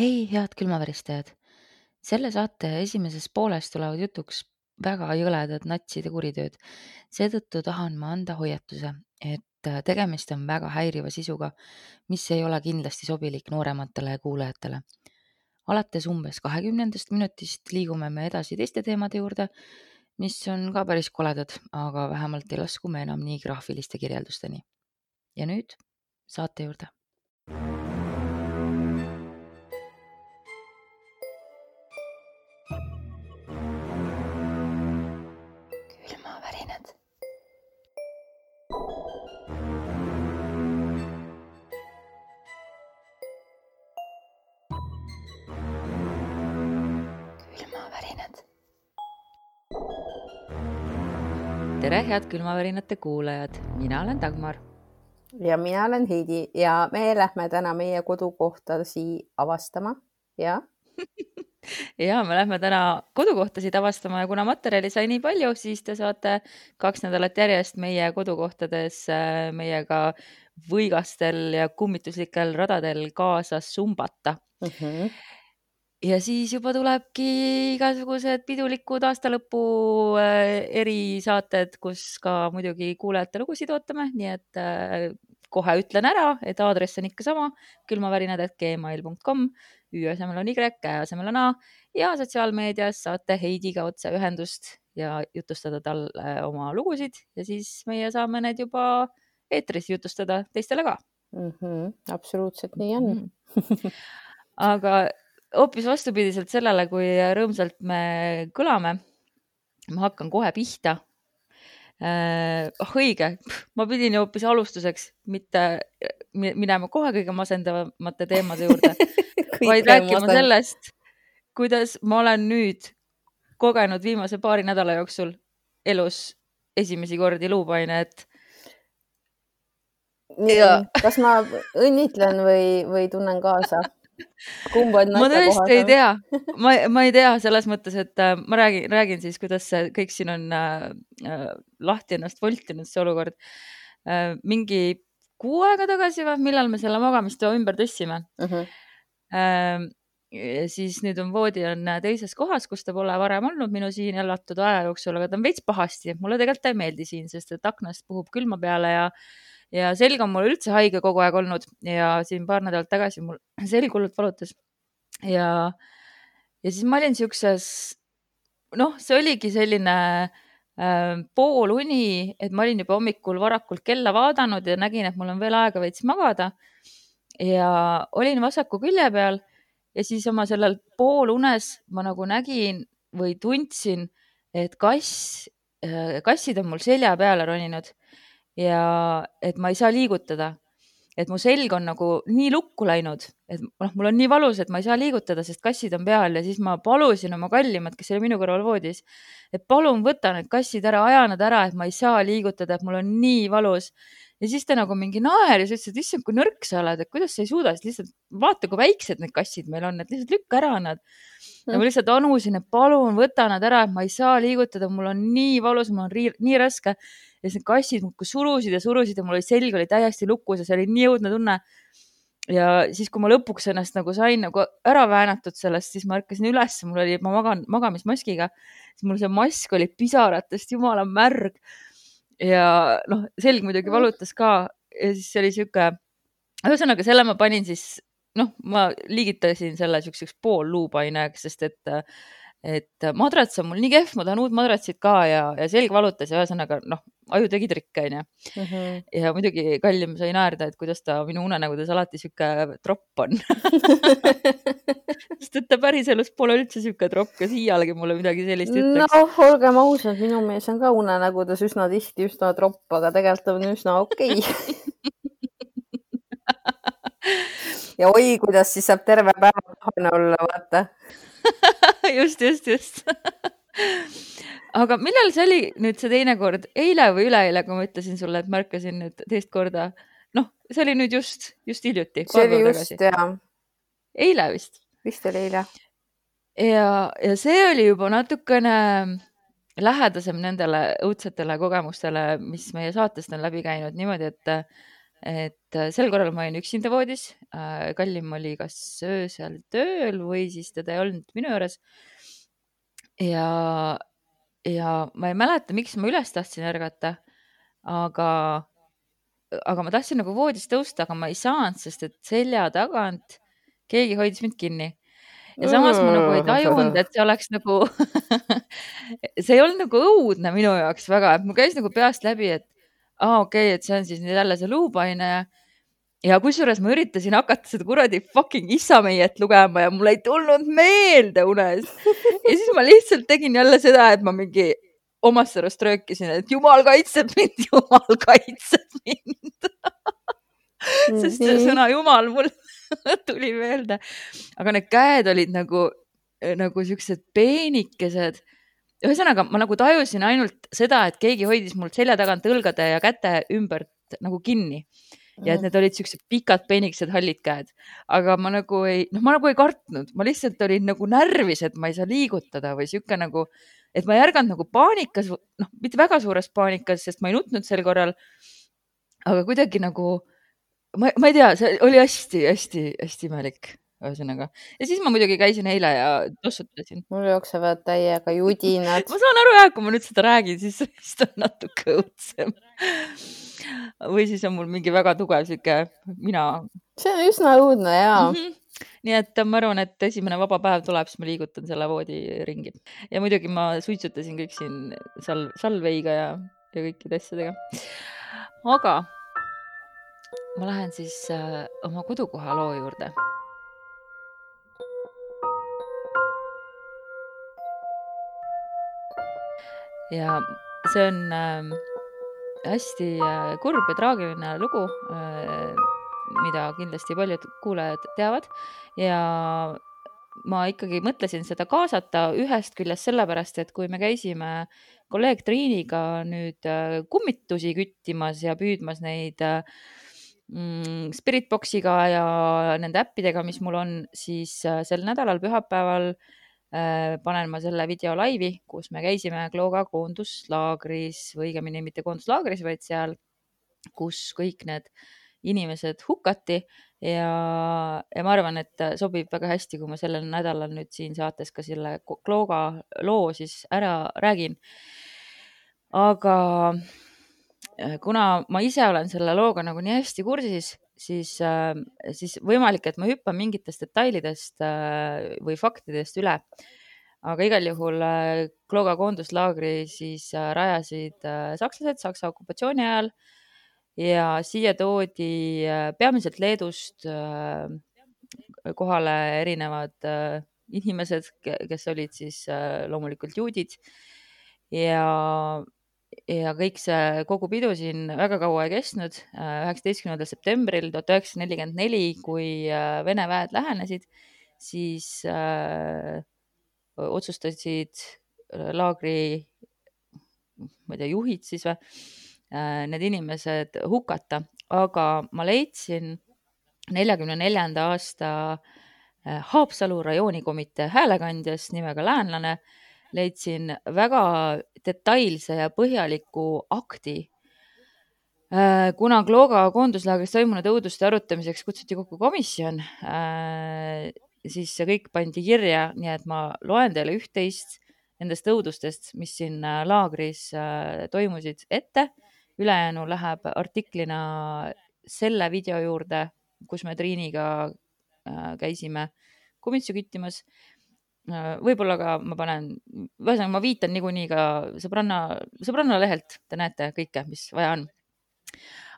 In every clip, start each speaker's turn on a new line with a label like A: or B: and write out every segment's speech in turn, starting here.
A: hei, head külmaväristajad! selle saate esimeses pooles tulevad jutuks väga jõledad natside kuritööd. seetõttu tahan ma anda hoiatuse, et äh, tegemist on väga häiriva sisuga, mis ei ole kindlasti sobilik noorematele kuulajatele. alates umbes kahekümnendast minutist liigume me edasi teiste teemade juurde, mis on ka päris koledad, aga vähemalt ei lasku me enam nii graafiliste kirjeldusteni. ja nüüd saate juurde head külmavärinate kuulajad, mina olen Dagmar
B: ja mina olen Heidi ja me lähme täna meie kodukohtasi avastama ja
A: ja me lähme täna kodukohtasid avastama ja kuna materjali sai nii palju, siis te saate kaks nädalat järjest meie kodukohtades äh, meiega võigastel ja kummituslikel radadel kaasa sumbata
B: mm. -hmm.
A: Ja siis juba tulebki igasugused pidulikud aastalõpu äh, erisaated, kus ka muidugi kuulajate lugusid ootame, nii et äh, kohe ütlen ära, et aadress on ikka sama, külmavärinad.gmail.com, Ü asemel on Y, Ä asemel on A ja sotsiaalmeedias saate Heidiga otse ühendust ja jutustada talle oma lugusid ja siis meie saame need juba eetris jutustada teistele ka
B: mm. -hmm. absoluutselt nii on mm.
A: -hmm. aga hoopis vastupidiselt sellele, kui rõõmsalt me kõlame, ma hakkan kohe pihta äh,. oh õige, ma pidin hoopis alustuseks mitte minema kohe kõige masendavamate teemade juurde vaid rääkima masend... sellest, kuidas ma olen nüüd kogenud viimase paari nädala jooksul elus esimesi kordi luupainet.
B: Kas ma õnnitlen või, või tunnen kaasa? kumb on
A: ma tõesti ei tea, ma, ma ei tea selles mõttes, et äh, ma räägin, räägin siis, kuidas see kõik siin on äh, äh, lahti ennast voltinud, see olukord äh,. mingi kuu aega tagasi või, millal me selle magamistoa ümber tõstsime uh. -huh. Äh, siis nüüd on voodi on teises kohas, kus ta pole varem olnud minu siin elatud aja jooksul, aga ta on veits pahasti, mulle tegelikult ei meeldi siin, sest et aknast puhub külma peale ja ja selg on mul üldse haige kogu aeg olnud ja siin paar nädalat tagasi mul selg hullult valutas. ja, ja siis ma olin siukses, noh, see oligi selline äh, pooluni, et ma olin juba hommikul varakult kella vaadanud ja nägin, et mul on veel aega veits magada. ja olin vasaku külje peal ja siis oma sellel poolunes ma nagu nägin või tundsin, et kass, kassid on mul selja peale roninud ja et ma ei saa liigutada. et mu selg on nagu nii lukku läinud, et noh, mul on nii valus, et ma ei saa liigutada, sest kassid on peal ja siis ma palusin oma kallimat, kes oli minu kõrval voodis, et palun võta need kassid ära, aja nad ära, et ma ei saa liigutada, et mul on nii valus ja siis ta nagu mingi naeris, ütles, et issand, kui nõrk sa oled, et kuidas sa ei suuda, siis lihtsalt vaata, kui väiksed need kassid meil on, et lihtsalt lükka ära nad. ja ma lihtsalt anusin, et palun võta nad ära, et ma ei saa liigutada, mul on nii valus, mul on nii, raske ja siis need kassid muudkui surusid ja surusid ja mul oli selg oli täiesti lukus ja see oli nii õudne tunne. ja siis, kui ma lõpuks ennast nagu sain nagu ära väänatud sellest, siis ma ärkasin üles, mul oli, ma magan magamismaskiga, siis mul see mask oli pisaratest jumala märg. ja noh, selg muidugi valutas ka ja siis oli sihuke, ühesõnaga selle ma panin siis noh, ma liigitasin selle siukseks pool luupaineks, sest et et madrats on mul nii kehv, ma tahan uut madratsit ka ja, ja selg valutas ja ühesõnaga noh, aju tegi trikke onju. -hmm. ja muidugi kallim sai naerda, et kuidas ta minu unenägudes alati sihuke tropp on sest et ta päriselus pole üldse sihuke tropp ja siialgi mulle midagi sellist ütleks.
B: noh, olgem ausad, minu mees on ka unenägudes üsna tihti üsna tropp, aga tegelikult on üsna okei okay. ja oi, kuidas siis saab terve päeva pahane olla, vaata
A: just, just, just aga millal see oli nüüd see teine kord, eile või üleeile, kui ma ütlesin sulle, et märkasin nüüd teist korda? noh, see oli nüüd just, just hiljuti.
B: see oli just ja.
A: eile vist.
B: vist oli eile.
A: ja, ja see oli juba natukene lähedasem nendele õudsetele kogemustele, mis meie saatest on läbi käinud niimoodi, et et sel korral ma olin üksinda voodis. kallim oli kas öösel tööl või siis teda ei olnud minu juures. Ja, ja ma ei mäleta, miks ma üles tahtsin ärgata, aga, aga ma tahtsin nagu voodist tõusta, aga ma ei saanud, sest et selja tagant keegi hoidis mind kinni. Ja samas ma nagu ei tajunud, et see oleks nagu see ei olnud nagu õudne minu jaoks väga, et mul käis nagu peast läbi, et aa ah, okei okay,, et see on siis nüüd jälle see luupaine ja ja kusjuures ma üritasin hakata seda kuradi fucking issameiet lugema ja mul ei tulnud meelde unes. ja siis ma lihtsalt tegin jälle seda, et ma mingi omast arust röökisin, et jumal kaitseb mind, jumal kaitseb mind sest see sõna jumal mul tuli meelde. aga need käed olid nagu, nagu siuksed peenikesed. ühesõnaga, ma nagu tajusin ainult seda, et keegi hoidis mul selja tagant õlgade ja käte ümbert nagu kinni ja et need olid siuksed pikad peenikesed hallid käed, aga ma nagu ei, noh, ma nagu ei kartnud, ma lihtsalt olin nagu närvis, et ma ei saa liigutada või sihuke nagu, et ma ei ärganud nagu paanikas, noh, mitte väga suures paanikas, sest ma ei nutnud sel korral. aga kuidagi nagu ma, ma ei tea, see oli hästi-hästi-hästi imelik ühesõnaga. ja siis ma muidugi käisin eile ja tossutasin.
B: mul jooksevad täiega judinad
A: ma saan aru jah, kui ma nüüd seda räägin, siis vist on natuke õudsem. või siis on mul mingi väga tugev sihuke mina.
B: see on üsna õudne ja mm. -hmm
A: nii et ma arvan, et esimene vaba päev tuleb, siis ma liigutan selle voodi ringi ja muidugi ma suitsutasin kõik siin sal-, salveiga ja, ja kõikide asjadega. aga ma lähen siis äh, oma kodukoha loo juurde. Ja see on äh, hästi äh, kurb ja traagiline lugu äh,, mida kindlasti paljud kuulajad teavad. Ja ma ikkagi mõtlesin seda kaasata ühest küljest sellepärast, et kui me käisime kolleeg Triiniga nüüd äh, kummitusi küttimas ja püüdmas neid äh, mm, Spiritboxiga ja nende äppidega, mis mul on, siis äh, sel nädalal pühapäeval äh, panen ma selle video laivi, kus me käisime Klooga koonduslaagris või õigemini mitte koonduslaagris, vaid seal, kus kõik need inimesed hukati ja, ja ma arvan, et sobib väga hästi, kui ma sellel nädalal nüüd siin saates ka selle Klooga loo siis ära räägin. aga Äh, kuna ma ise olen selle looga nagu nii hästi kursis, siis, äh, siis võimalik, et ma hüppan mingitest detailidest äh, või faktidest üle. aga igal juhul Klooga koonduslaagri siis rajasid sakslased Saksa okupatsiooni ajal ja siia toodi peamiselt Leedust kohale erinevad inimesed, kes olid siis loomulikult juudid ja ja kõik see, kogu pidu siin väga kaua ei kestnud. Äh, üheksateistkümnendal septembril tuhat üheksasada nelikümmend neli, kui äh, Vene väed lähenesid, siis äh, otsustasid äh, laagri, ma ei tea, juhid siis või äh,, need inimesed hukata, aga ma leidsin neljakümne neljanda aasta Haapsalu rajoonikomitee häälekandjast nimega Läänlane leidsin väga detailse ja põhjaliku akti. Äh, kuna Klooga koonduslaagris toimunud õuduste arutamiseks kutsuti kokku komisjon, äh, siis see kõik pandi kirja, nii et ma loen teile üht-teist nendest õudustest, mis siin äh, laagris toimusid ette. ülejäänu läheb artiklina selle video juurde, kus me Triiniga käisime kummitsu küttimas võib-olla ka ma panen, ühesõnaga ma viitan niikuinii ka sõbranna, sõbranna lehelt, te näete kõike, mis vaja on.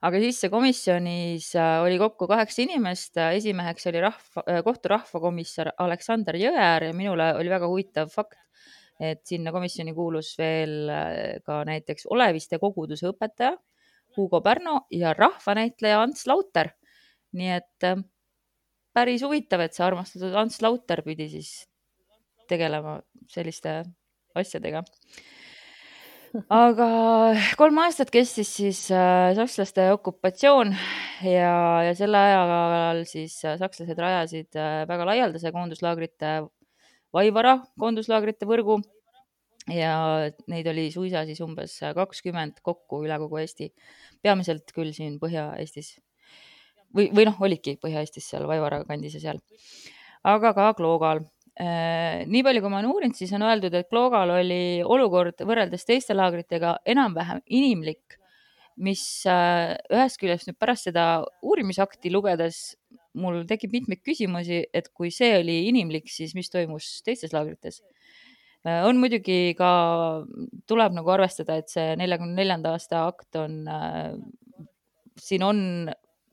A: aga siis komisjonis äh, oli kokku kaheksa inimest, esimeheks oli rahva, äh, kohtu rahvakomissar Aleksander Jõeäär ja minule oli väga huvitav fakt, et sinna komisjoni kuulus veel ka näiteks Oleviste koguduse õpetaja Hugo Pärno ja rahvanäitleja Ants Lauter. nii et päris huvitav, et see armastatud Ants Lauter pidi siis tegelema selliste asjadega. aga kolm aastat kestis siis äh, sakslaste okupatsioon ja, ja selle ajal siis äh, sakslased rajasid äh, väga laialdase koonduslaagrite, Vaivara koonduslaagrite võrgu. Ja neid oli suisa siis umbes kakskümmend kokku üle kogu Eesti, peamiselt küll siin Põhja-Eestis. Või, või noh, olidki Põhja-Eestis seal Vaivara kandis ja seal, aga ka Kloogal nii palju, kui ma olen uurinud, siis on öeldud, et Kloogal oli olukord võrreldes teiste laagritega enam-vähem inimlik, mis äh, ühest küljest nüüd pärast seda uurimisakti lugedes mul tekib mitmeid küsimusi, et kui see oli inimlik, siis mis toimus teistes laagrites? Äh, on muidugi ka, tuleb nagu arvestada, et see neljakümne neljanda aasta akt on, siin on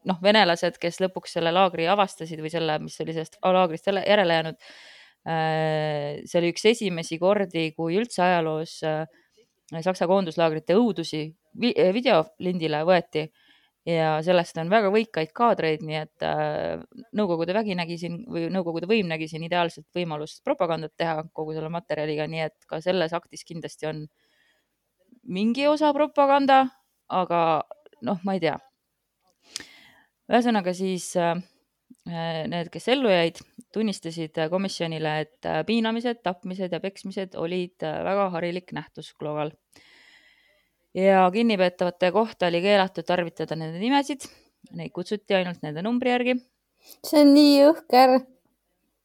A: noh, venelased, kes lõpuks selle laagri avastasid või selle, mis oli sellest laagrist järele jäänud Äh, see oli üks esimesi kordi, kui üldse ajaloos äh, Saksa koonduslaagrite õudusi äh, videolindile võeti ja sellest on väga võikaid kaadreid, nii et Nõukogude vägi nägi siin või Nõukogude võim nägi siin ideaalselt võimalust propagandat teha kogu selle materjaliga, nii et ka selles aktis kindlasti on mingi osa propaganda, aga noh, ma ei tea. ühesõnaga siis need, kes ellu jäid, tunnistasid komisjonile, et äh, piinamised, tapmised ja peksmised olid äh, väga harilik nähtus Kloogal. ja kinnipeetavate kohta oli keelatud tarvitada nende nimesid, neid kutsuti ainult nende numbri järgi.
B: see on nii jõhker,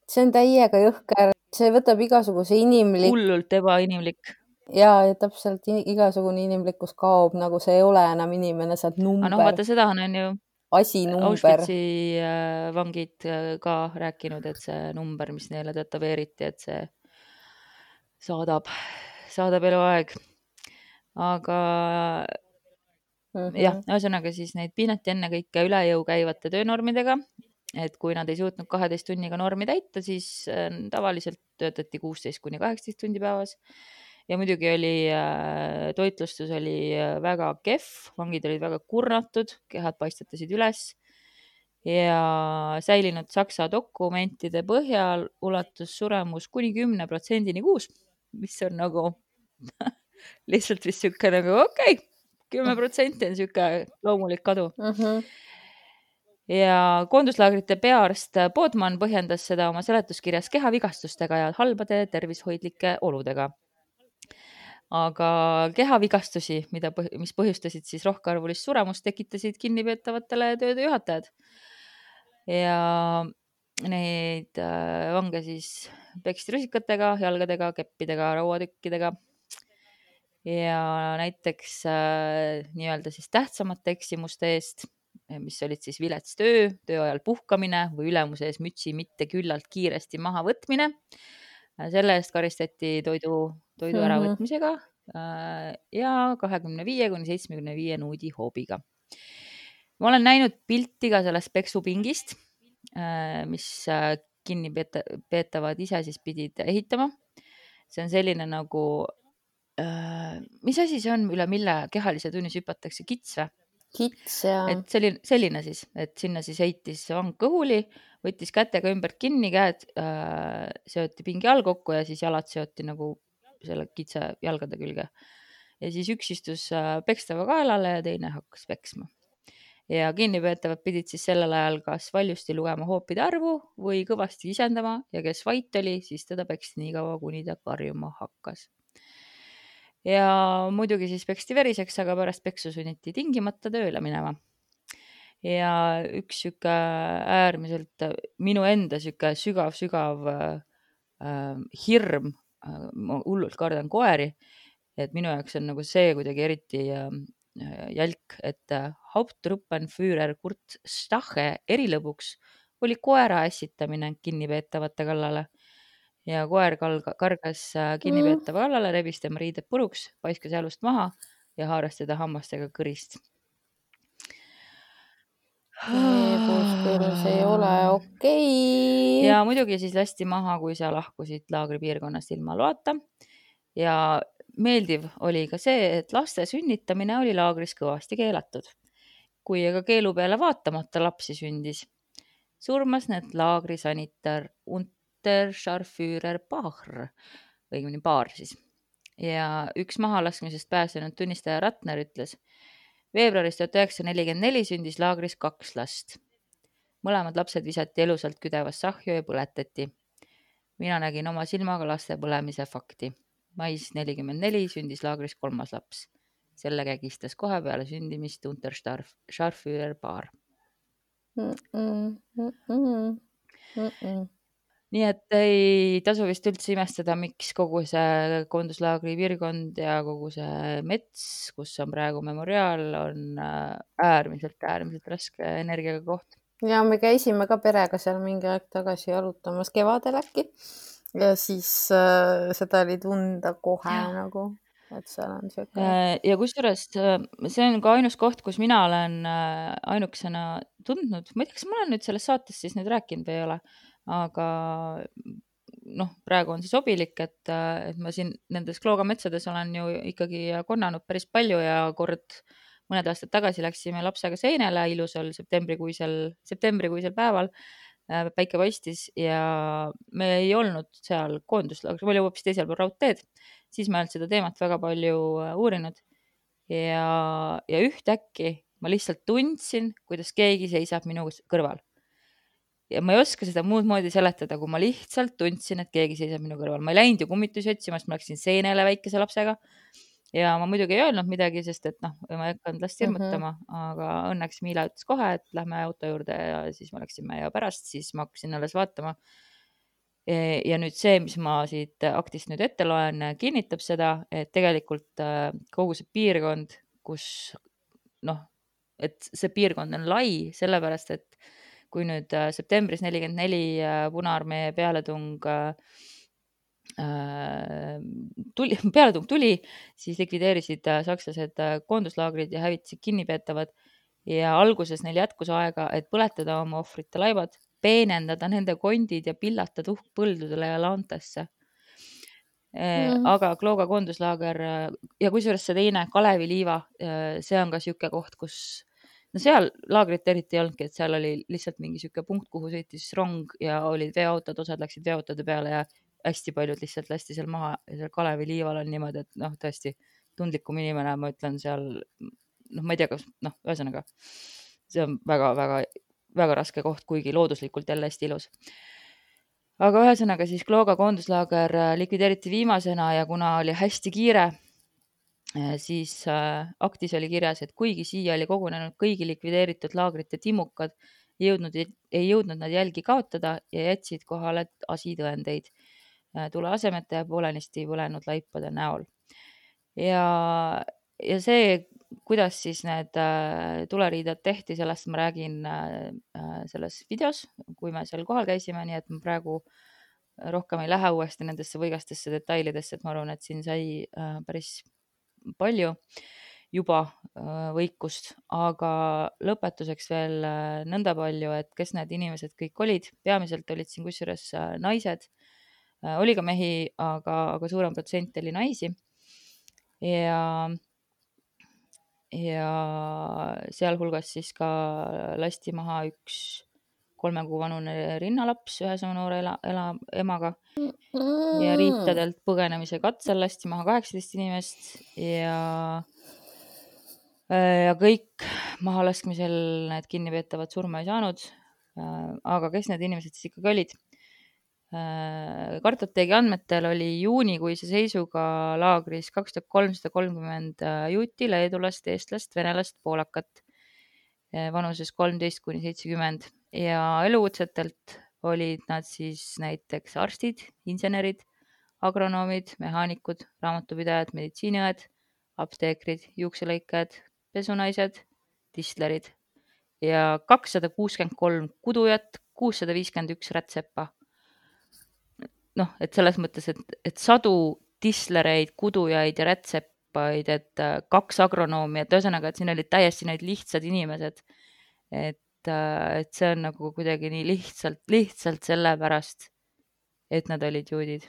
B: see on täiega jõhker, see võtab igasuguse inimlik.
A: hullult ebainimlik
B: ja, ja täpselt igasugune inimlikkus kaob, nagu see ei ole enam inimene, sa oled number.
A: noh, vaata seda on, on ju
B: asinumber.
A: Auschwitzi äh, vangid äh, ka rääkinud, et see number, mis neile tätoveeriti, et see saadab, saadab eluaeg. aga mm -hmm. jah, ühesõnaga siis neid piinati ennekõike üle jõu käivate töönormidega, et kui nad ei suutnud kaheteist tunniga normi täita, siis äh, tavaliselt töötati kuusteist kuni kaheksateist tundi päevas ja muidugi oli äh, toitlustus oli äh, väga kehv, vangid olid väga kurnatud, kehad paistatasid üles ja säilinud Saksa dokumentide põhjal ulatus suremus kuni kümne protsendini kuus, mis on nagu lihtsalt vist sihuke nagu okei okay,, kümme protsenti on sihuke loomulik kadu uh. Mhm. -huh ja koonduslaagrite peaarst Bodman põhjendas seda oma seletuskirjas kehavigastustega ja halbade tervishoidlike oludega aga kehavigastusi, mida, mis põhjustasid siis rohkearvulist suremust, tekitasid kinnipeetavatele töödejuhatajad. ja neid äh, vange siis peksti rusikatega, jalgadega, keppidega, rauatükkidega. ja näiteks äh, nii-öelda siis tähtsamate eksimuste eest, mis olid siis vilets töö, töö ajal puhkamine või ülemuse ees mütsi mitte küllalt kiiresti mahavõtmine selle eest karistati toidu, toidu mhm. äravõtmisega äh, ja kahekümne viie kuni seitsmekümne viie nuudi hoobiga. ma olen näinud pilti ka sellest peksupingist, äh, mis äh, kinnipeetavad ise siis pidid ehitama. see on selline nagu, mis asi see on, üle mille kehalise tunnis hüpatakse, kits või?
B: kits ja.
A: et selline, selline siis, et sinna siis heitis vang kõhuli, võttis kätega ümbert kinni, käed äh, seoti pingi all kokku ja siis jalad seoti nagu selle kitsa jalgade külge. ja siis üks istus äh, pekstava kaelale ja teine hakkas peksma. ja kinnipeetavad pidid siis sellel ajal kas valjusti lugema hoopide arvu või kõvasti isendama ja kes vait oli, siis teda peksti nii kaua, kuni ta karjuma hakkas ja muidugi siis peksti veriseks, aga pärast peksu sunniti tingimata tööle minema. Ja üks sihuke äärmiselt minu enda sihuke sügav-sügav äh, hirm äh,, ma hullult kardan koeri, et minu jaoks on nagu see kuidagi eriti äh, jälk, et Hauptruppenführer Kurt Stache erilõbuks oli koera ässitamine kinnipeetavate kallale ja koer kalga, kargas äh, kinnipeetava kallale, rebis tema riided puruks, paiskas jalust maha ja haaras teda hammastega kõrist.
B: See ei ole okei okay..
A: ja muidugi siis lasti maha, kui sa lahkusid laagripiirkonnast ilma loata. ja meeldiv oli ka see, et laste sünnitamine oli laagris kõvasti keelatud. kui aga keelu peale vaatamata lapsi sündis, surmas need laagri sanitar Unterscharführer Bahr, õigemini Baar siis. ja üks mahalaskmisest pääsenud tunnistaja Ratner ütles, veebruaris tuhat üheksasada nelikümmend neli sündis laagris kaks last. mõlemad lapsed visati elusalt küdevasse ahju ja põletati. mina nägin oma silmaga laste põlemise fakti. mais nelikümmend neli sündis laagris kolmas laps. selle kägistas kohe peale sündimist Unterscharfürer Bahr
B: mm. -mm, mm -mm, mm -mm.
A: Nii et ei tasu vist üldse imestada, miks kogu see koonduslaagri piirkond ja kogu see mets, kus on praegu memoriaal, on äh, äärmiselt, äärmiselt raske energiaga koht.
B: ja me käisime ka perega seal mingi aeg tagasi jalutamas, kevadel äkki. ja siis äh, seda oli tunda kohe ja. nagu et seal on siuke.
A: Äh, ja kusjuures äh, see on ka ainus koht, kus mina olen ainukesena tundnud, ma ei tea, kas ma olen nüüd selles saates siis nüüd rääkinud või ei ole, aga noh, praegu on see sobilik, et, et ma siin nendes Klooga metsades olen ju ikkagi konnanud päris palju ja kord mõned aastad tagasi läksime lapsega seenele ilusal septembrikuisel, septembrikuisel päeval päike paistis ja me ei olnud seal koonduslaagris, me olime hoopis teisel pool raudteed siis ma ei olnud seda teemat väga palju äh, uurinud. ja, ja ühtäkki ma lihtsalt tundsin, kuidas keegi seisab minu kõrval. Ja ma ei oska seda muud moodi seletada, kui ma lihtsalt tundsin, et keegi seisab minu kõrval. ma ei läinud ju kummitusi otsima, sest ma läksin seenele väikese lapsega. ja ma muidugi ei öelnud midagi, sest et noh, ma ei hakanud last hirmutama mm, -hmm. aga õnneks Miila ütles kohe, et lähme auto juurde ja siis me läksime ja pärast siis ma hakkasin alles vaatama ja nüüd see, mis ma siit aktist nüüd ette loen, kinnitab seda, et tegelikult äh, kogu see piirkond, kus noh, et see piirkond on lai, sellepärast et kui nüüd äh, septembris nelikümmend neli äh, Punaarmee pealetung tuli, pealetung tuli, siis likvideerisid sakslased koonduslaagrid ja hävitasid kinnipeetavad. Ja alguses neil jätkus aega, et põletada oma ohvrite laevad peenendada nende kondid ja pillata tuhk põldudele ja laantesse mm.. aga Klooga koonduslaager ja kusjuures see teine, Kalevi liiva, see on ka niisugune koht, kus no seal laagrit eriti ei olnudki, et seal oli lihtsalt mingi niisugune punkt, kuhu sõitis rong ja olid veoautod, osad läksid veoautode peale ja hästi paljud lihtsalt lasti seal maha ja seal Kalevi liival on niimoodi, et noh, tõesti tundlikum inimene, ma ütlen seal, noh, ma ei tea, kas noh, ühesõnaga see on väga-väga väga raske koht, kuigi looduslikult jälle hästi ilus. aga ühesõnaga siis Klooga koonduslaager äh, likvideeriti viimasena ja kuna oli hästi kiire, siis äh, aktis oli kirjas, et kuigi siia oli kogunenud kõigi likvideeritud laagrite timmukad, ei jõudnud, ei jõudnud nad jälgi kaotada ja jätsid kohale asitõendeid tuleasemete ja poolenisti põlenud laipade näol. ja, ja see kuidas siis need äh, tuleriided tehti, sellest ma räägin äh, äh, selles videos, kui me seal kohal käisime, nii et ma praegu rohkem ei lähe uuesti nendesse võigastesse detailidesse, et ma arvan, et siin sai päris palju juba võikust, aga lõpetuseks veel nõnda palju, et kes need inimesed kõik olid, peamiselt olid siin kusjuures naised, oli ka mehi, aga, aga suurem protsent oli naisi. ja ja sealhulgas siis ka lasti maha üks kolme kuu vanune rinnalaps ühe sama noore ela, ela, emaga ja riitadelt põgenemise katsel lasti maha kaheksateist inimest ja ja kõik mahalaskmisel need kinnipeetavad surma ei saanud. aga kes need inimesed siis ikkagi olid? Kartoteegi andmetel oli juunikuise seisuga laagris kaks tuhat kolmsada kolmkümmend juuti, leedulast, eestlast, venelast, poolakat vanuses kolmteist kuni seitsekümmend ja elukutsetelt olid nad siis näiteks arstid, insenerid, agronoomid, mehaanikud, raamatupidajad, meditsiiniõed, apteekrid, juukselõikajad, pesunaised, distlerid ja kakssada kuuskümmend kolm kudujat, kuussada viiskümmend üks rätsepa noh, et selles mõttes, et, et sadu tislereid, kudujaid ja rätsepaid, et äh, kaks agronoomi, et ühesõnaga, et siin olid täiesti need lihtsad inimesed. et, äh, et see on nagu kuidagi nii lihtsalt, lihtsalt sellepärast, et nad olid juudid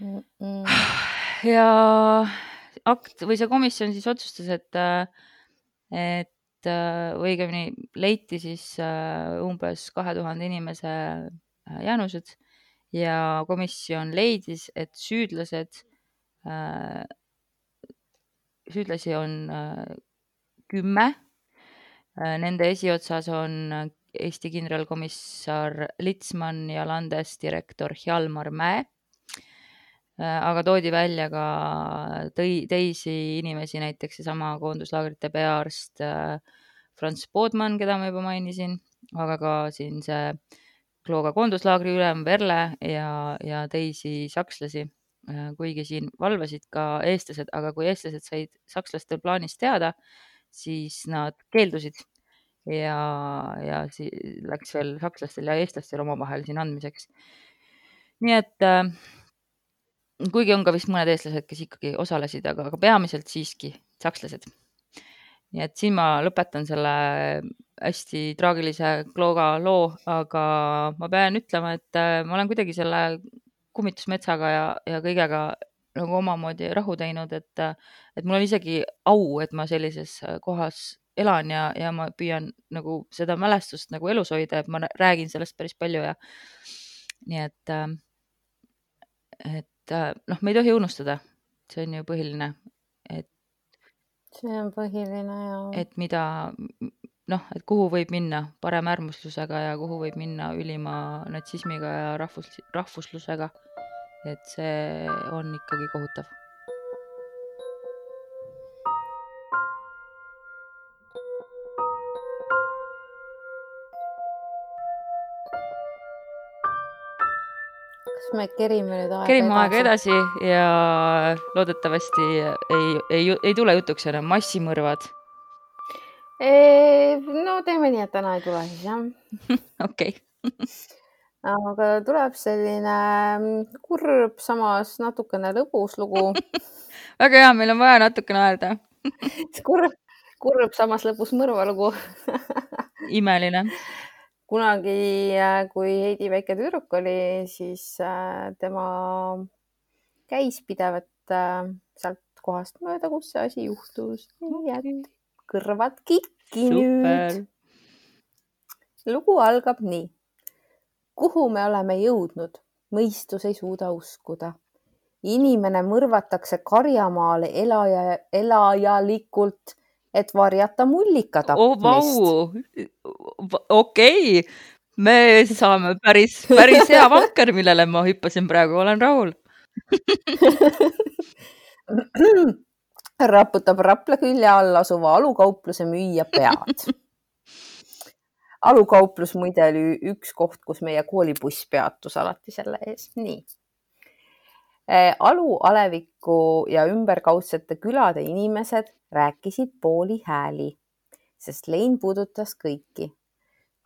A: mm. -mm. ja akt või see komisjon siis otsustas, et, äh, et või õigemini leiti siis umbes kahe tuhande inimese Äh, jäänused ja komisjon leidis, et süüdlased, äh, süüdlasi on äh, kümme. Nende esiotsas on Eesti kindralkomissar Litsman ja landesdirektor Hjalmar Mäe. aga toodi välja ka tõi, teisi inimesi, näiteks seesama koonduslaagrite peaarst Franz Bodman, keda ma juba mainisin, aga ka siin see Klooga koonduslaagri ülem Verle ja, ja teisi sakslasi. kuigi siin valvasid ka eestlased, aga kui eestlased said sakslaste plaanist teada, siis nad keeldusid ja, ja siis läks veel sakslastel ja eestlastel omavahel siin andmiseks. nii et äh, kuigi on ka vist mõned eestlased, kes ikkagi osalesid, aga, aga peamiselt siiski sakslased. nii et siin ma lõpetan selle hästi traagilise Klooga loo, aga ma pean ütlema, et äh, ma olen kuidagi selle kummitusmetsaga ja, ja kõigega nagu omamoodi rahu teinud, et, et mul on isegi au, et ma sellises kohas elan ja, ja ma püüan nagu seda mälestust nagu elus hoida, et ma räägin sellest päris palju ja nii et, äh, et äh, noh, me ei tohi unustada, see on ju põhiline, et.
B: see on põhiline ja.
A: et mida noh, et kuhu võib minna paremäärmuslusega ja kuhu võib minna ülima natsismiga ja rahvus, rahvuslusega. Et see on ikkagi kohutav
B: me kerime nüüd aega
A: kerime aega edasi ja loodetavasti ei, ei, ei tule jutuks enam massimõrvad.
B: no teeme nii, et täna ei tule siis jah.
A: okei.
B: aga tuleb selline mm, kurb, samas natukene lõbus lugu
A: väga hea, meil on vaja natukene naerda
B: kurb, kurb, samas lõbus mõrvalugu
A: imeline
B: kunagi, äh, kui Heidi väike tüdruk oli, siis äh, tema käis pidevalt äh, sealt kohast mööda, kus see asi juhtus. nii et kõrvad kikki nüüd. lugu algab nii. Kuhu me oleme jõudnud, mõistus ei suuda uskuda. inimene mõrvatakse karjamaale elaja, elajalikult et varjata mullika tapmist
A: oh,. okei okay., me saame päris, päris hea vanker, millele ma hüppasin praegu, olen rahul
B: raputab Rapla külje all asuva alukaupluse müüja pead. Alukauplus muide oli üks koht, kus meie koolibuss peatus alati selle ees, nii Eh, Alu, Aleviku ja ümberkaudsete külade inimesed rääkisid pooli hääli, sest lein puudutas kõiki.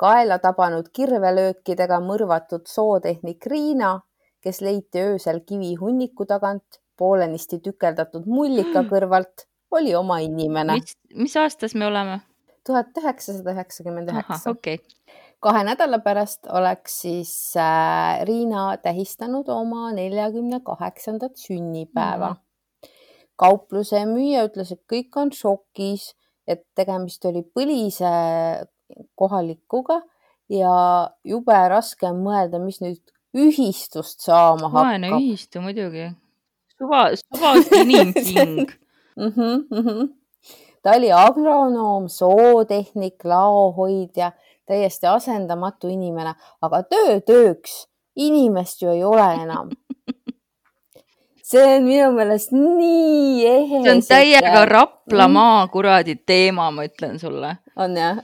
B: kaela tabanud kirvelöökidega mõrvatud sootehnik Riina, kes leiti öösel kivihunniku tagant poolenisti tükeldatud mullika kõrvalt, oli oma inimene.
A: mis aastas me oleme?
B: Tuhat üheksasada üheksakümmend üheksa. kahe nädala pärast oleks siis äh, Riina tähistanud oma neljakümne kaheksandat sünnipäeva mm. -hmm. kaupluse müüja ütles, et kõik on šokis, et tegemist oli põlise kohalikuga ja jube raske on mõelda, mis nüüd ühistust saama hakkab.
A: vaene ühistu muidugi. suva, suvasti inimhing
B: mm. -hmm, mm -hmm. Ta oli agronoom, zootehnik, laohoidja täiesti asendamatu inimene, aga töö tööks, inimest ju ei ole enam. see on minu meelest nii ehe.
A: see on täiega Raplamaa kuradi teema, ma ütlen sulle.
B: on jah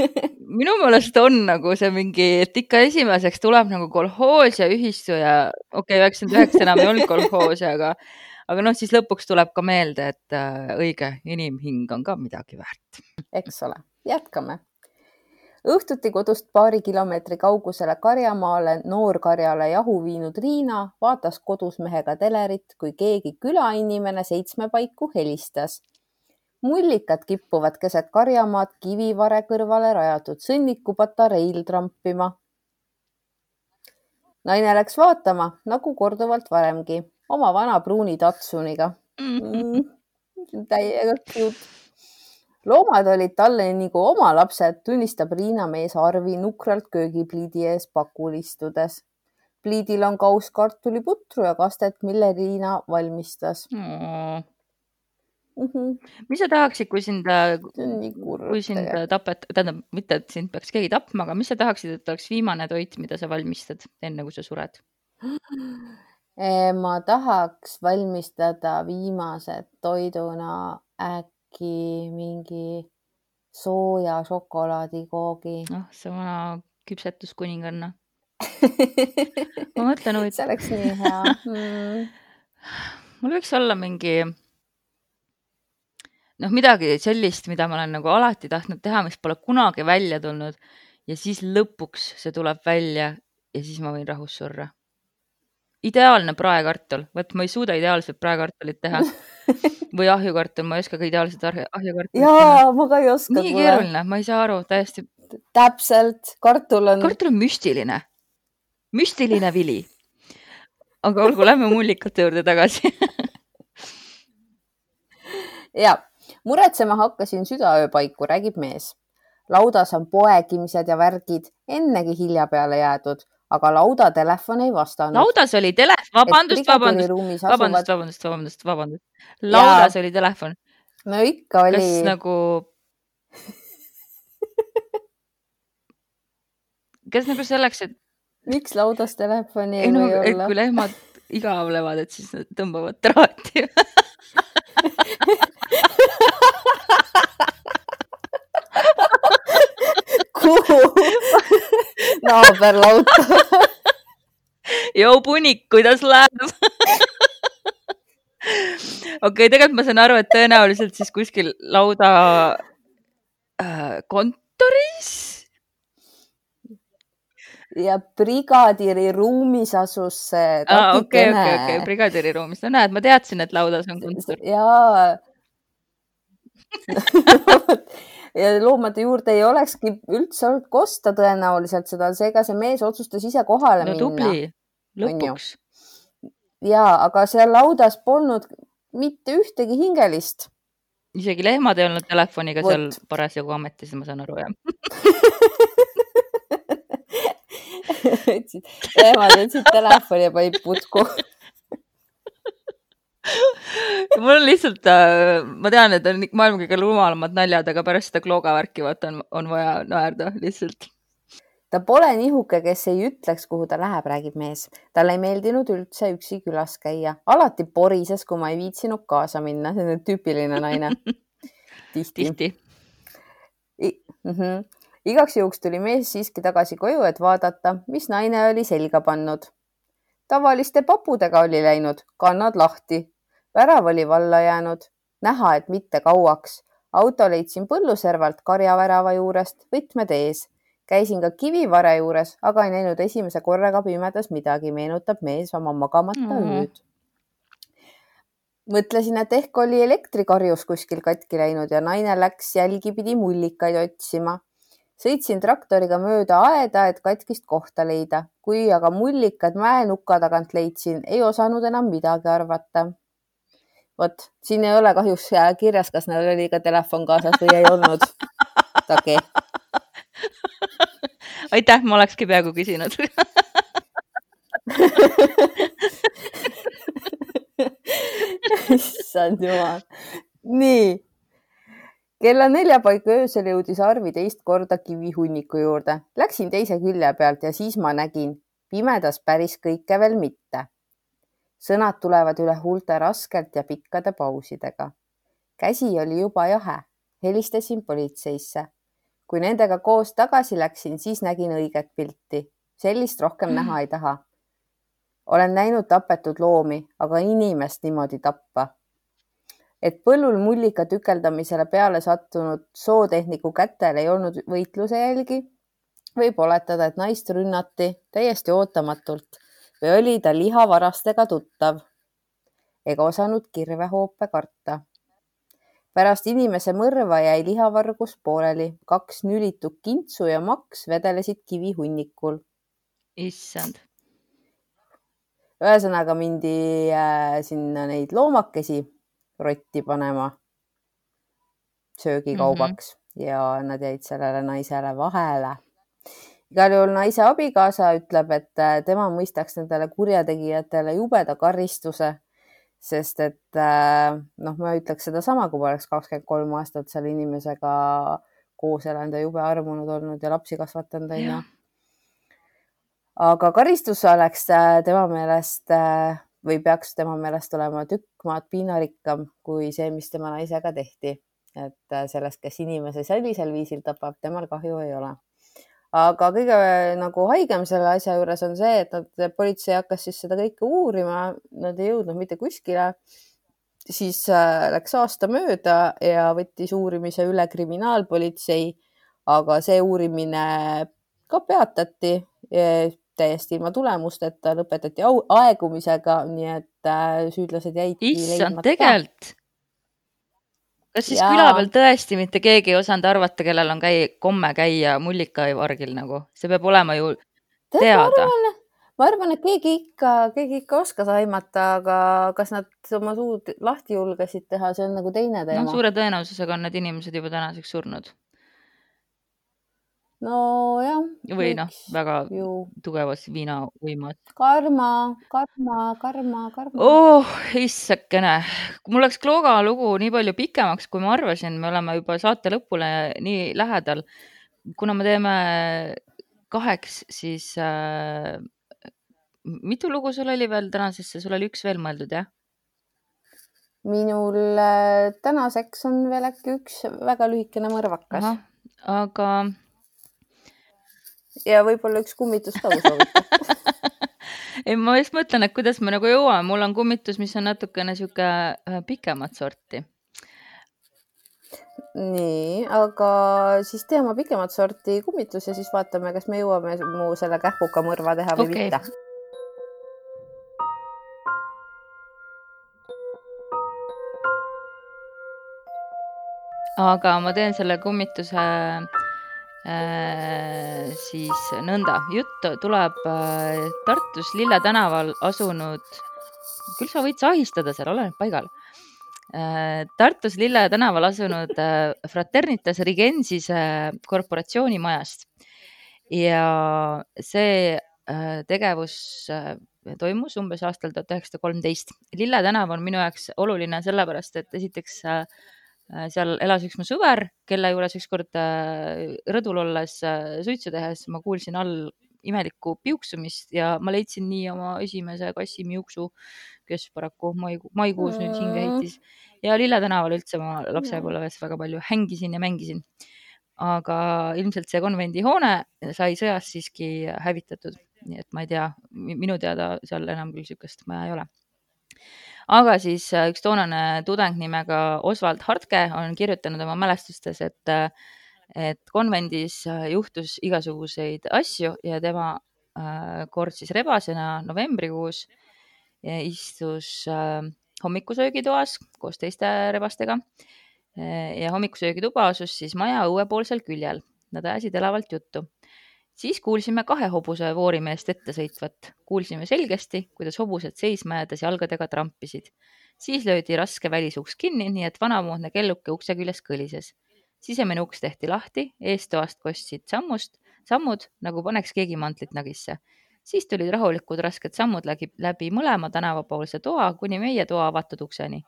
A: minu meelest on nagu see mingi, et ikka esimeseks tuleb nagu kolhoos ja ühistu ja okei okay,, üheksakümmend üheksa enam ei olnud kolhoosi, aga, aga noh, siis lõpuks tuleb ka meelde, et äh, õige inimhing on ka midagi väärt.
B: eks ole, jätkame õhtuti kodust paari kilomeetri kaugusele karjamaale noorkarjale jahu viinud Riina vaatas kodus mehega telerit, kui keegi külainimene seitsme paiku helistas. mullikad kippuvad keset karjamaad kivivare kõrvale rajatud sõnnikupatareil trampima. naine läks vaatama, nagu korduvalt varemgi, oma vana pruuni Tatsuniga mm,. täiega cute loomad olid talle nagu oma lapsed, tunnistab Riina mees Arvi nukralt köögipliidi ees pakul istudes. pliidil on kauss kartuliputru ja kastet, mille Riina valmistas
A: mm.. Mm -hmm. mis sa tahaksid, kui sind, kui sind tapet-, tähendab, mitte, et sind peaks keegi tapma, aga mis sa tahaksid, et oleks viimane toit, mida sa valmistad, enne kui sa sured?
B: ma tahaks valmistada viimase toiduna äkki mingi sooja šokolaadikoogi
A: noh, see vana küpsetuskuninganna. ma mõtlen
B: see
A: huvitav,
B: oleks nii hea mm..
A: mul võiks olla mingi noh, midagi sellist, mida ma olen nagu alati tahtnud teha, mis pole kunagi välja tulnud ja siis lõpuks see tuleb välja ja siis ma võin rahus surra. Ideaalne praekartul, vot ma ei suuda ideaalset praekartulit teha või ahjukartul, ma ei oska ka ideaalset ahju- ahjukartulit teha.
B: jaa, ma ka ei oska.
A: nii keeruline, ma ei saa aru, täiesti.
B: täpselt, kartul on.
A: kartul on müstiline, müstiline vili. aga olgu, lähme mullikate juurde tagasi.
B: ja muretsema hakkasin südaöö paiku, räägib mees. laudas on poegimised ja värgid, ennegi hilja peale jäädud, aga laudatelefon ei vastanud.
A: laudas oli telefon, vabandust, vabandust, vabandust,
B: asuvad,
A: vabandust, vabandust, vabandust. laudas oli telefon,
B: no ikka oli
A: kas, nagu, kas nagu selleks, et,
B: miks laudas telefoni
A: ei
B: ei
A: no,
B: või olla
A: kui? lehmad igavlevad, et siis nad tõmbavad traati.
B: kuhu naaberlauta?
A: joo punik, kuidas läheb? okei okay,, tegelikult ma saan aru, et tõenäoliselt siis kuskil lauda äh, kontoris
B: ja brigaadiri ruumis asus see
A: aa, okei, okei, okei, brigadieri ruumis, no näed, ma teadsin, et laudas on kontor.
B: jaa ja loomade juurde ei olekski üldse olnud kosta tõenäoliselt seda, seega see mees otsustas ise kohale
A: no
B: minna.
A: tubli, lõpuks.
B: ja, aga seal laudas polnud mitte ühtegi hingelist.
A: isegi lehmad ei olnud telefoniga
B: Vot.
A: seal parasjagu ametis, ma saan aru, jah.
B: Nemad võtsid telefoni ja panid putku.
A: mul on lihtsalt äh,, ma tean, et on maailma kõige rumalamad naljad, aga pärast seda Klooga värki vaata on, on vaja naerda lihtsalt.
B: ta pole nihuke, kes ei ütleks, kuhu ta läheb, räägib mees. talle ei meeldinud üldse üksi külas käia, alati porises, kui ma ei viitsinud kaasa minna, see on tüüpiline naine. tihti,
A: tihti.
B: Mm -hmm. igaks juhuks tuli mees siiski tagasi koju, et vaadata, mis naine oli selga pannud. tavaliste papudega oli läinud, kannad lahti, värav oli valla jäänud, näha, et mitte kauaks. auto leidsin põlluservalt karjavärava juurest, võtmed ees. käisin ka kivivare juures, aga ei näinud esimese korraga pimedas midagi, meenutab mees oma magamata
A: Mm.
B: ööd. mõtlesin, et ehk oli elektrikarjus kuskil katki läinud ja naine läks jälgipidi mullikaid otsima. sõitsin traktoriga mööda aeda, et katkist kohta leida, kui aga mullikad mäenuka tagant leidsin, ei osanud enam midagi arvata. Vot siin ei ole kahjuks kirjas, kas neil oli ka telefon kaasas või ei olnud. Tage,
A: aitäh, ma olekski peaaegu küsinud.
B: issand jumal. nii kella nelja paiku öösel jõudis Arvi teist korda kivihunniku juurde. Läksin teise külje pealt ja siis ma nägin pimedas päris kõike veel mitte. Sõnad tulevad üle huulte raskelt ja pikkade pausidega. käsi oli juba jahe, helistasin politseisse. kui nendega koos tagasi läksin, siis nägin õiget pilti. sellist rohkem näha ei taha. olen näinud tapetud loomi, aga inimest niimoodi tappa et põllul mullika tükeldamisele peale sattunud sootehniku kätel ei olnud võitluse jälgi, võib oletada, et naist rünnati täiesti ootamatult või oli ta lihavarastega tuttav ega osanud kirvehoope karta. pärast inimese mõrva jäi lihavargus pooleli, kaks nülitut kintsu ja maks vedelesid kivihunnikul.
A: issand,
B: ühesõnaga mindi äh, sinna neid loomakesi rotti panema söögikaubaks mm -hmm. ja nad jäid sellele naisele vahele. Igal juhul naise abikaasa ütleb, et äh, tema mõistaks nendele kurjategijatele jubeda karistuse, sest et äh, noh, ma ütleks sedasama, kui ma oleks kakskümmend kolm aastat selle inimesega koos elanud ja jube armunud olnud ja lapsi kasvatanud, onju aga karistus oleks äh, tema meelest või peaks tema meelest olema tükk maad piinarikkam kui see, mis tema naisega tehti. et sellest, kes inimese sellisel viisil tapab, temal kahju ei ole. Aga kõige nagu haigem selle asja juures on see, et nad, politsei hakkas siis seda kõike uurima, nad ei jõudnud mitte kuskile. siis äh, läks aasta mööda ja võttis uurimise üle kriminaalpolitsei, aga see uurimine ka peatati täiesti ilma tulemusteta, lõpetati aegumisega, nii et äh, süüdlased jäidki.
A: issand, tegelikult kas siis ja. küla peal tõesti mitte keegi ei osanud arvata, kellel on käi, komme käia mullikaivargil nagu, see peab olema ju Tead, teada.
B: ma arvan, et keegi ikka, keegi ikka oskas aimata, aga kas nad oma suud lahti julgesid teha, see on nagu teine teema
A: no,. suure tõenäosusega on need inimesed juba tänaseks surnud
B: nojah.
A: või noh, väga ju. tugevas viinauimas.
B: karma, karma, karma, karma.
A: oh, issakene, mul läks Klooga lugu nii palju pikemaks, kui ma arvasin, me oleme juba saate lõpule nii lähedal. kuna me teeme kaheks, siis äh, mitu lugu sul oli veel tänasesse, sul oli üks veel mõeldud, jah?
B: minul äh, tänaseks on veel äkki üks väga lühikene mõrvakas.
A: aga
B: ja võib-olla üks kummitus ka, kui soovite
A: ei, ma just mõtlen, et kuidas me nagu jõuame, mul on kummitus, mis on natukene sihuke äh, pikemat sorti.
B: nii, aga siis tee oma pikemat sorti kummitus ja siis vaatame, kas me jõuame mu selle kähkuka mõrva teha või okay. mitte.
A: aga ma teen selle kummituse Äh, siis nõnda, jutt tuleb äh, Tartus Lille tänaval asunud, küll sa võid sahistada seal, oleneb paigal. Äh, Tartus Lille tänaval asunud Fraternitas Rigensise korporatsioonimajast ja see tegevus toimus umbes aastal tuhat üheksasada kolmteist. Lille tänav on minu jaoks oluline sellepärast, et esiteks äh, Äh, seal elas üks mu sõber, kelle juures ükskord äh, rõdul olles äh, suitsu tehes ma kuulsin all imelikku piuksumist ja ma leidsin nii oma esimese kassi miuksu, kes paraku maiku, maikuus nüüd hinge heitis. ja Lille tänaval üldse ma lapsepõlves väga palju hängisin ja mängisin. aga ilmselt see konvendihoone sai sõjas siiski hävitatud, nii et ma ei tea, minu teada seal enam küll niisugust maja ei ole aga siis äh, üks toonane tudeng nimega Oswald Hartke on kirjutanud oma mälestustes, et, äh, et konvendis äh, juhtus igasuguseid asju ja tema kord siis rebasena novembrikuus istus hommikusöögitoas koos teiste rebastega ja hommikusöögituba asus siis maja õuepoolsel küljel. Nad ajasid elavalt juttu siis kuulsime kahe hobuse voorimeest ette sõitvat. kuulsime selgesti, kuidas hobused seisma jäädes jalgadega trampisid. siis löödi raske välisuks kinni, nii et vanamoodne kelluke ukse küljes kõlises. sisemine uks tehti lahti, eestoast kostsid sammust, sammud nagu paneks keegi mantlit nagisse. siis tulid rahulikud rasked sammud läbi, läbi mõlema tänavapoolse toa kuni meie toa avatud ukseni.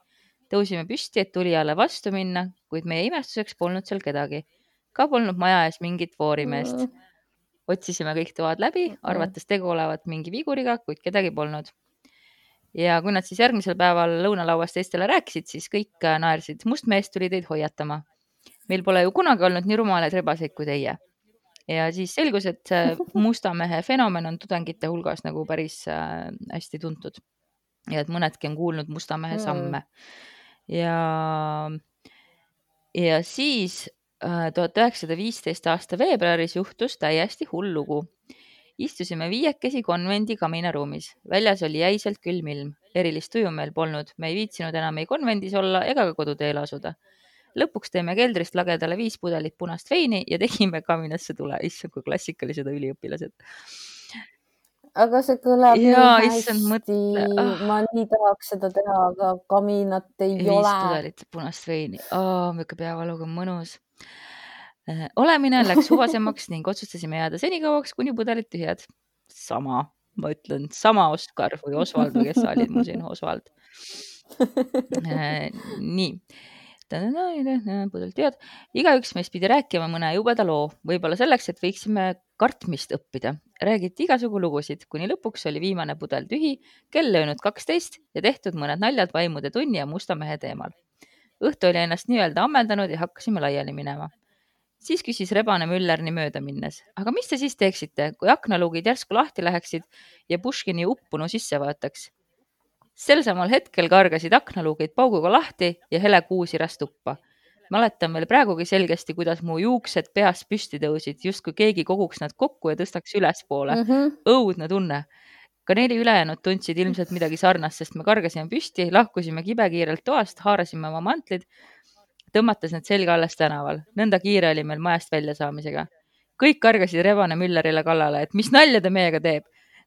A: tõusime püsti, et tulijale vastu minna, kuid meie imestuseks polnud seal kedagi. ka polnud maja ees mingit voorimeest mm otsisime kõik toad läbi, arvates tegu olevat mingi viguriga, kuid kedagi polnud. ja kui nad siis järgmisel päeval lõunalauas teistele rääkisid, siis kõik äh, naersid. must mees tuli teid hoiatama. meil pole ju kunagi olnud nii rumalaid rebaseid kui teie. ja siis selgus, et see musta mehe fenomen on tudengite hulgas nagu päris äh, hästi tuntud. ja et mõnedki on kuulnud musta mehe samme. ja, ja siis Äh, tuhat üheksasada viisteist aasta veebruaris juhtus täiesti hull lugu. istusime viiekesi konvendi kaminaruumis, väljas oli jäiselt külm ilm, erilist tuju meil polnud, me ei viitsinud enam ei konvendis olla ega ka koduteele asuda. lõpuks tõime keldrist lagedale viis pudelit punast veini ja tegime kaminasse tule, issand kui klassikalised üliõpilased.
B: Aga see kõlab Jaa, nii hästi, ah. ma nii tahaks seda teha, aga kaminat ei Viis ole.
A: viis pudelit punast veini. Oh,, niisugune peavaluga mõnus. Äh, olemine läks suvasemaks ning otsustasime jääda senikauaks, kuni pudelid tühjad. sama, ma ütlen, sama Oskar või Osvald või kes sa olid mul siin, Osvald. Äh, nii, pudelid tühjad. igaüks meist pidi rääkima mõne jubeda loo, võib-olla selleks, et võiksime kartmist õppida. räägiti igasugu lugusid, kuni lõpuks oli viimane pudel tühi, kell löönud kaksteist ja tehtud mõned naljad vaimude tunni ja musta mehe teemal õhtu oli ennast nii-öelda ammendanud ja hakkasime laiali minema. siis küsis rebane Müllerni mööda minnes, aga mis te siis teeksite, kui aknaluugid järsku lahti läheksid ja Puškini uppunu sisse vaataks? sel samal hetkel kargasid aknaluugid pauguga lahti ja hele kuu siras tuppa mäletan veel praegugi selgesti, kuidas mu juuksed peas püsti tõusid, justkui keegi koguks nad kokku ja tõstaks ülespoole mm. -hmm. õudne tunne. Ka neli ülejäänud tundsid ilmselt midagi sarnast, sest me kargasime püsti, lahkusime kibekiirelt toast, haarasime oma mantlid, tõmmates need selga alles tänaval. nõnda kiire oli meil majast väljasaamisega. kõik kargasid Rebane Müllerile kallale, et mis nalja ta meiega teeb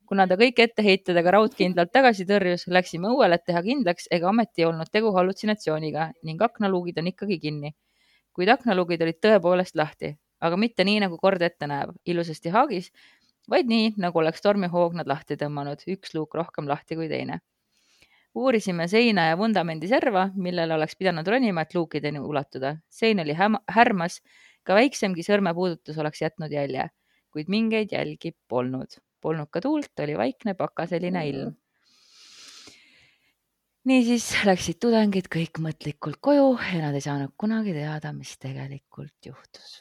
A: kuna ta kõik etteheitedega raudkindlalt tagasi tõrjus, läksime õuele, et teha kindlaks, ega ometi ei olnud tegu hallutsinatsiooniga ning aknaluugid on ikkagi kinni. kuid aknaluugid olid tõepoolest lahti, aga mitte nii, nagu kord ette näeb, ilusasti haagis, vaid nii, nagu oleks tormihoog nad lahti tõmmanud, üks luuk rohkem lahti kui teine. uurisime seina ja vundamendi serva, millele oleks pidanud ronima, et luukideni ulatuda. sein oli härmas, ka väiksemgi sõrmepuudutus oleks jätnud jälje, kuid mingeid jälgi polnud polnud ka tuult, oli vaikne pakaseline mm. ilm. niisiis läksid tudengid kõik mõtlikult koju ja nad ei saanud kunagi teada, mis tegelikult juhtus.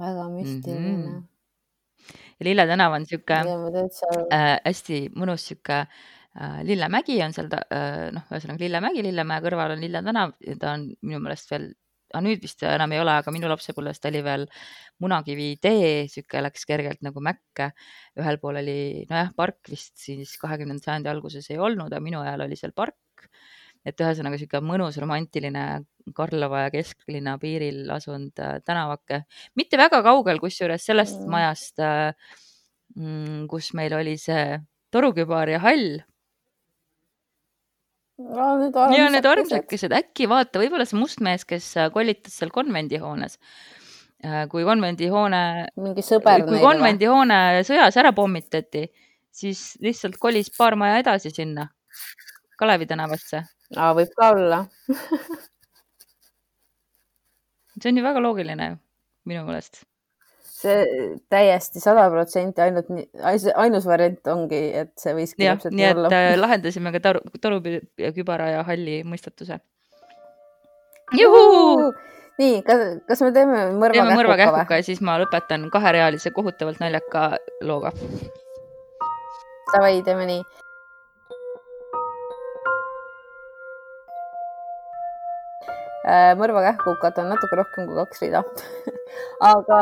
B: Väga müstiline mm. -hmm.
A: ja Lille tänav on sihuke äh, hästi mõnus sihuke äh, Lillemägi on seal äh,, noh, ühesõnaga Lillemägi, Lillemäe kõrval on Lille tänav ja ta on minu meelest veel aga nüüd vist enam ei ole, aga minu lapsepõlves ta oli veel Munakivi tee, sihuke läks kergelt nagu Mäkke. ühel pool oli nojah, park vist siis kahekümnenda sajandi alguses ei olnud, aga minu ajal oli seal park. Et ühesõnaga sihuke mõnus romantiline Karlova ja kesklinna piiril asunud äh, tänavake, mitte väga kaugel, kusjuures sellest mm. majast, äh, mm, kus meil oli see torukübar ja hall ja need armsakesed, äkki vaata, võib-olla see must mees, kes äh, kollitas seal konvendihoones. Kui konvendihoone,
B: mingi sõber
A: kui konvendihoone sõjas ära pommitati, siis lihtsalt kolis paar maja edasi sinna, Kalevi tänavasse.
B: Aa, võib ka olla
A: see on ju väga loogiline minu meelest
B: see täiesti sada protsenti ainult, ainus variant ongi, et see võiski
A: ja, täpselt nii olla. nii et äh, lahendasime ka toru, torukübara ja halli mõistatuse.
B: juhuu! nii, kas, kas me teeme mõrva
A: teeme mõrva kähkuka ja siis ma lõpetan kaherealise kohutavalt naljaka looga.
B: Davai, teeme nii mõrvakähkukat on natuke rohkem kui kaks rida aga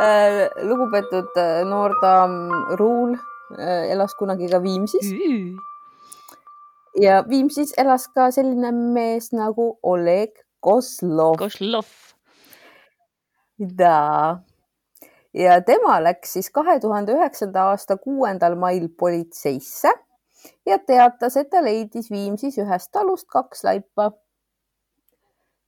B: äh, lugupeetud äh, noordaam Ruul äh, elas kunagi ka Viimsis mm.. ja Viimsis elas ka selline mees nagu Oleg Kozlov.
A: Kozlov.
B: jaa. ja tema läks siis kahe tuhande üheksanda aasta kuuendal mail politseisse ja teatas, et ta leidis Viimsis ühest talust kaks laipa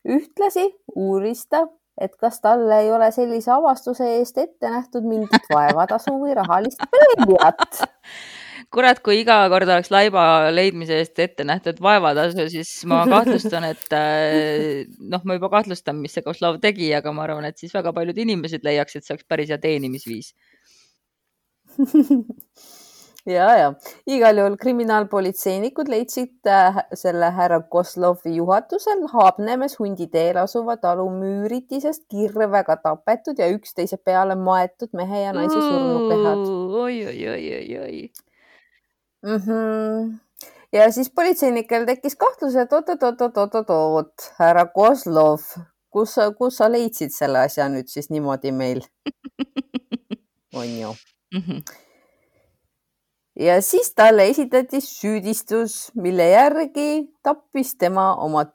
B: ühtlasi uuris ta, et kas talle ei ole sellise avastuse eest ette nähtud mingit vaevatasu või rahalist preemiat.
A: Kurat, kui iga kord oleks laiba leidmise eest ette nähtud vaevatasu, siis ma kahtlustan, et äh, noh, ma juba kahtlustan, mis see Kozlov tegi, aga ma arvan, et siis väga paljud inimesed leiaks, et see oleks päris hea teenimisviis
B: ja, ja igal juhul kriminaalpolitseinikud leidsid äh, selle härra Kozlovi juhatusel Haabnemes hunditeel asuva talu müüritisest kirvega tapetud ja üksteise peale maetud mehe ja naise surnukehad.
A: oi, oi, oi, oi, oi
B: mm. -hmm. ja siis politseinikel tekkis kahtlus, et oot-oot-oot-oot-oot, härra Kozlov, kus sa, kus sa leidsid selle asja nüüd siis niimoodi meil on ju mm. -hmm ja siis talle esitati süüdistus, mille järgi tappis tema oma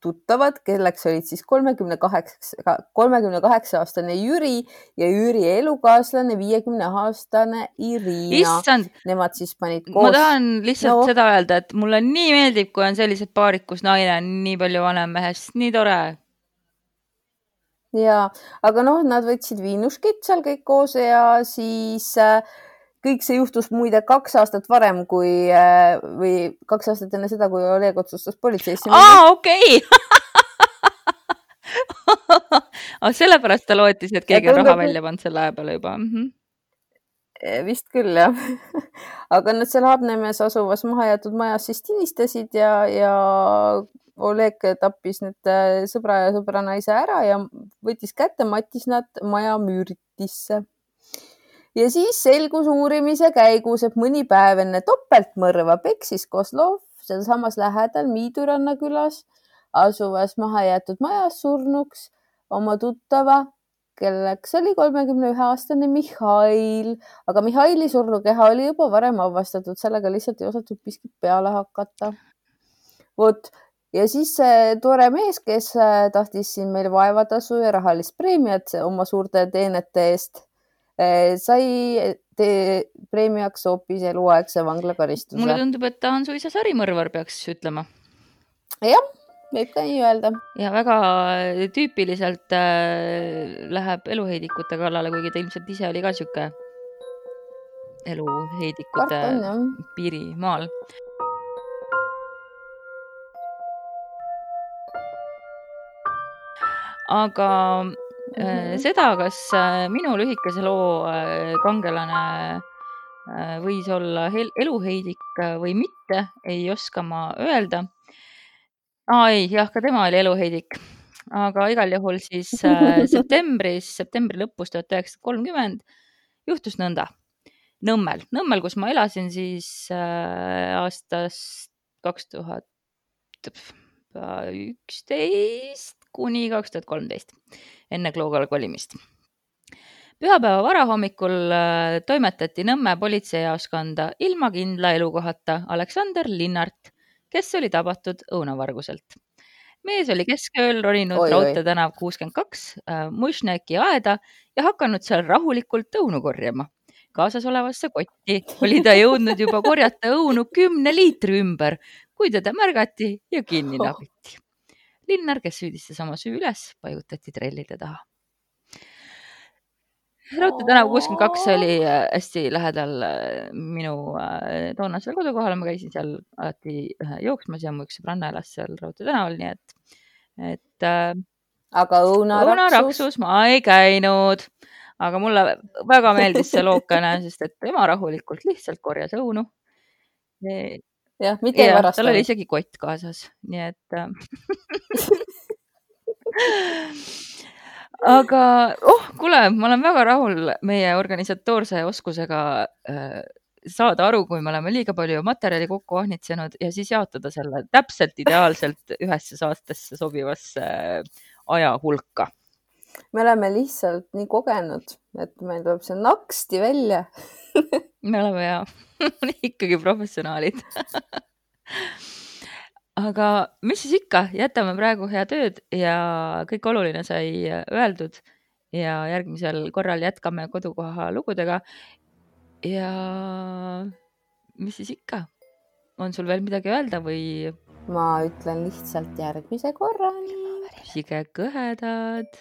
B: tuttavad, kelleks olid siis kolmekümne kaheksa, kolmekümne kaheksa aastane Jüri ja Jüri elukaaslane, viiekümne aastane Irina. Nemad siis panid koos.
A: ma tahan lihtsalt no. seda öelda, et mulle nii meeldib, kui on sellised paarid, kus naine on nii palju vanem mehest, nii tore.
B: ja, aga noh, nad võtsid viinuskit seal kõik koos ja siis äh, kõik see juhtus muide kaks aastat varem, kui äh, või kaks aastat enne seda, kui Oleg otsustas politseisse
A: minna. aa, okei okay. sellepärast ta lootis, et keegi on raha välja pannud selle aja peale juba mm. -hmm.
B: vist küll jah aga nad seal Haabnemes asuvas mahajäetud majas siis tinistasid ja, ja Oleg tappis nüüd äh, sõbra ja sõbranaise ära ja võttis kätte, mattis nad maja müüritisse. Ja siis selgus uurimise käigus, et mõni päev enne topeltmõrva peksis Kozlov sealsamas lähedal Miiduranna külas asuvas mahajäetud majas surnuks oma tuttava, kelleks oli kolmekümne ühe aastane Mihhail, aga Mihhaili surnukeha oli juba varem avastatud, sellega lihtsalt ei osatud miskit peale hakata. vot ja siis see tore mees, kes tahtis siin meil vaevatasu ja rahalist preemiat oma suurte teenete eest, sai te preemiaks hoopis eluaegse vanglakaristuse.
A: mulle tundub, et ta on suisa sarimõrvar, peaks ütlema.
B: jah, võib ka nii öelda.
A: ja väga tüüpiliselt äh, läheb eluheidikute kallale, kuigi ta ilmselt ise oli ka sihuke eluheidikute piirimaal aga. Seda, kas äh, minu lühikese loo äh, kangelane võis olla eluheidik või mitte, ei oska ma öelda. aa ei, jah, ka tema oli eluheidik, aga igal juhul siis septembris, septembri lõpus tuhat üheksasada kolmkümmend juhtus nõnda. Nõmmel, Nõmmel, kus ma elasin siis aastast kaks tuhat üksteist kuni kaks tuhat kolmteist, enne Kloogal kolimist. pühapäeva varahommikul äh, toimetati Nõmme politseijaoskonda ilma kindla elukohata Aleksander Linnart, kes oli tabatud õunavarguselt. mees oli keskööl roninud Raudtee tänav kuuskümmend kaks äh, Mužneki aeda ja hakanud seal rahulikult õunu korjama kaasas olevasse kotti oli ta jõudnud juba korjata õunu kümne liitri ümber, kui teda märgati ja kinni nabiti. Linnar, kes süüdistas oma süü üles, paigutati trellide taha. Raudtee tänav kuuskümmend kaks oli äh, hästi lähedal äh, minu äh, toonasele kodukohale, ma käisin seal alati jooksmas ja mu üks sõbranna elas seal Raudtee tänaval, nii et, et.
B: aga
A: õunaraksus? ma ei käinud, aga mulle väga meeldis see lookene, sest et tema rahulikult lihtsalt korjas õunu
B: jah, mitte ei varasta.
A: tal oli isegi kott kaasas, nii et äh, aga oh, kuule, ma olen väga rahul meie organisatoorse oskusega äh, saada aru, kui me oleme liiga palju materjali kokku ahnitsenud ja siis jaotada selle täpselt ideaalselt ühesse saatesse sobivasse äh, aja hulka.
B: me oleme lihtsalt nii kogenud, et meil tuleb see naksti välja
A: me oleme ja ikkagi professionaalid aga mis siis ikka, jätame praegu head ööd ja kõik oluline sai öeldud ja järgmisel korral jätkame kodukoha lugudega. ja mis siis ikka, on sul veel midagi öelda või?
B: ma ütlen lihtsalt järgmise korrani.
A: püsige kõhedad